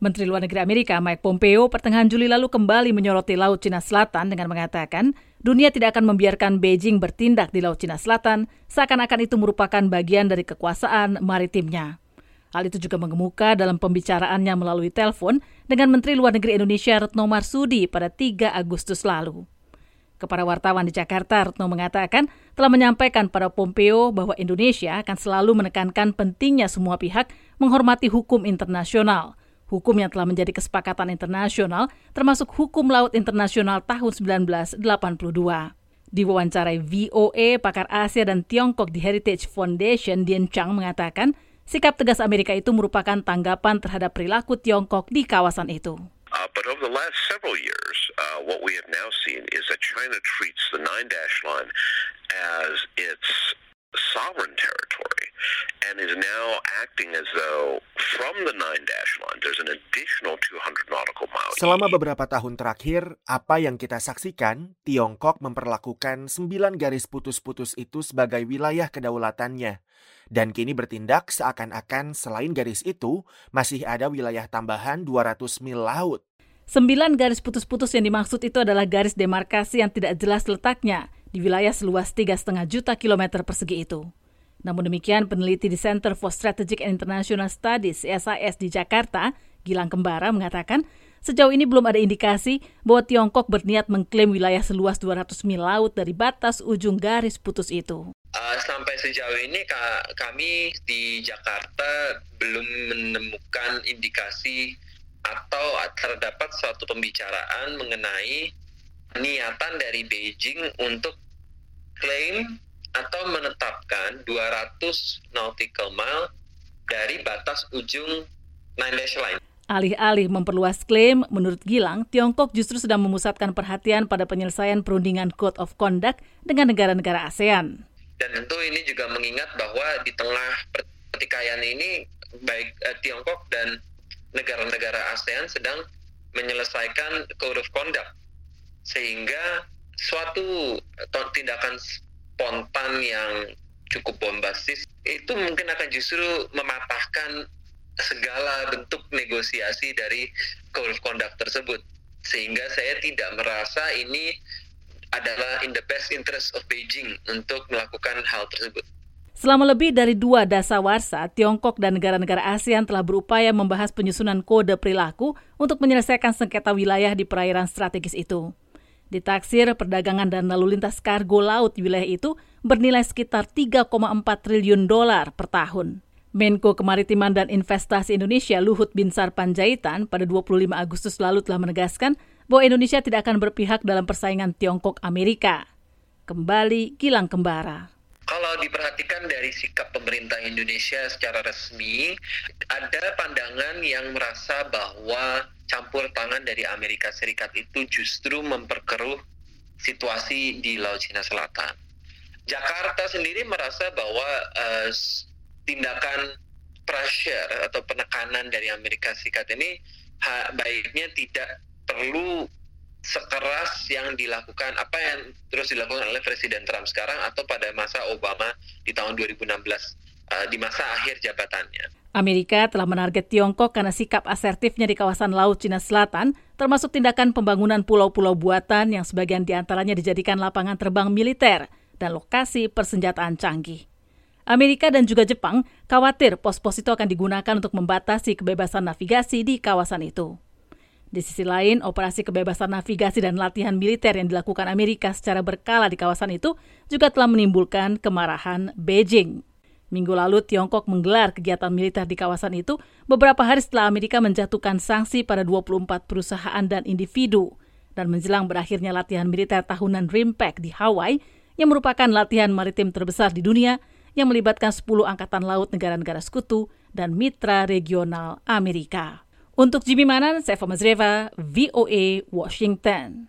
Menteri Luar Negeri Amerika Mike Pompeo pertengahan Juli lalu kembali menyoroti Laut Cina Selatan dengan mengatakan dunia tidak akan membiarkan Beijing bertindak di Laut Cina Selatan seakan-akan itu merupakan bagian dari kekuasaan maritimnya. Hal itu juga mengemuka dalam pembicaraannya melalui telepon dengan Menteri Luar Negeri Indonesia Retno Marsudi pada 3 Agustus lalu. Kepada wartawan di Jakarta, Retno mengatakan telah menyampaikan pada Pompeo bahwa Indonesia akan selalu menekankan pentingnya semua pihak menghormati hukum internasional, hukum yang telah menjadi kesepakatan internasional, termasuk hukum laut internasional tahun 1982. Diwawancarai VOA, pakar Asia dan Tiongkok di Heritage Foundation, Dian Chang mengatakan, sikap tegas Amerika itu merupakan tanggapan terhadap perilaku Tiongkok di kawasan itu. Uh, and is now acting as though from the Nine Dash Line there's an additional 200 nautical miles. Selama beberapa tahun terakhir, apa yang kita saksikan, Tiongkok memperlakukan sembilan garis putus-putus itu sebagai wilayah kedaulatannya. Dan kini bertindak seakan-akan selain garis itu, masih ada wilayah tambahan 200 mil laut. Sembilan garis putus-putus yang dimaksud itu adalah garis demarkasi yang tidak jelas letaknya di wilayah seluas 3,5 juta kilometer persegi itu. Namun demikian, peneliti di Center for Strategic and International Studies (SIS) di Jakarta, Gilang Kembara mengatakan, sejauh ini belum ada indikasi bahwa Tiongkok berniat mengklaim wilayah seluas 200 mil laut dari batas ujung garis putus itu. Uh, sampai sejauh ini kami di Jakarta belum menemukan indikasi atau terdapat suatu pembicaraan mengenai niatan dari Beijing untuk klaim atau menetapkan 200 nautical mile dari batas ujung Nine Dash Line. Alih-alih memperluas klaim, menurut Gilang, Tiongkok justru sedang memusatkan perhatian pada penyelesaian perundingan Code of Conduct dengan negara-negara ASEAN. Dan tentu ini juga mengingat bahwa di tengah pertikaian ini, baik eh, Tiongkok dan negara-negara ASEAN sedang menyelesaikan code of conduct sehingga suatu tindakan spontan yang cukup bombastis itu mungkin akan justru mematahkan segala bentuk negosiasi dari code of conduct tersebut sehingga saya tidak merasa ini adalah in the best interest of Beijing untuk melakukan hal tersebut. Selama lebih dari dua dasawarsa, Tiongkok dan negara-negara ASEAN telah berupaya membahas penyusunan kode perilaku untuk menyelesaikan sengketa wilayah di perairan strategis itu. Ditaksir, perdagangan dan lalu lintas kargo laut wilayah itu bernilai sekitar 3,4 triliun dolar per tahun. Menko Kemaritiman dan Investasi Indonesia Luhut Binsar Panjaitan pada 25 Agustus lalu telah menegaskan bahwa Indonesia tidak akan berpihak dalam persaingan Tiongkok Amerika. Kembali Gilang Kembara kalau diperhatikan dari sikap pemerintah Indonesia secara resmi, ada pandangan yang merasa bahwa campur tangan dari Amerika Serikat itu justru memperkeruh situasi di Laut Cina Selatan. Jakarta sendiri merasa bahwa uh, tindakan pressure atau penekanan dari Amerika Serikat ini baiknya tidak perlu sekeras yang dilakukan apa yang terus dilakukan oleh Presiden Trump sekarang atau pada masa Obama di tahun 2016 eh, di masa akhir jabatannya. Amerika telah menarget Tiongkok karena sikap asertifnya di kawasan Laut Cina Selatan, termasuk tindakan pembangunan pulau-pulau buatan yang sebagian di antaranya dijadikan lapangan terbang militer dan lokasi persenjataan canggih. Amerika dan juga Jepang khawatir pos-pos itu akan digunakan untuk membatasi kebebasan navigasi di kawasan itu. Di sisi lain, operasi kebebasan navigasi dan latihan militer yang dilakukan Amerika secara berkala di kawasan itu juga telah menimbulkan kemarahan Beijing. Minggu lalu, Tiongkok menggelar kegiatan militer di kawasan itu beberapa hari setelah Amerika menjatuhkan sanksi pada 24 perusahaan dan individu dan menjelang berakhirnya latihan militer tahunan RIMPAC di Hawaii yang merupakan latihan maritim terbesar di dunia yang melibatkan 10 angkatan laut negara-negara sekutu dan mitra regional Amerika. Untuk Jimmy Manan, saya Fama VOA, Washington.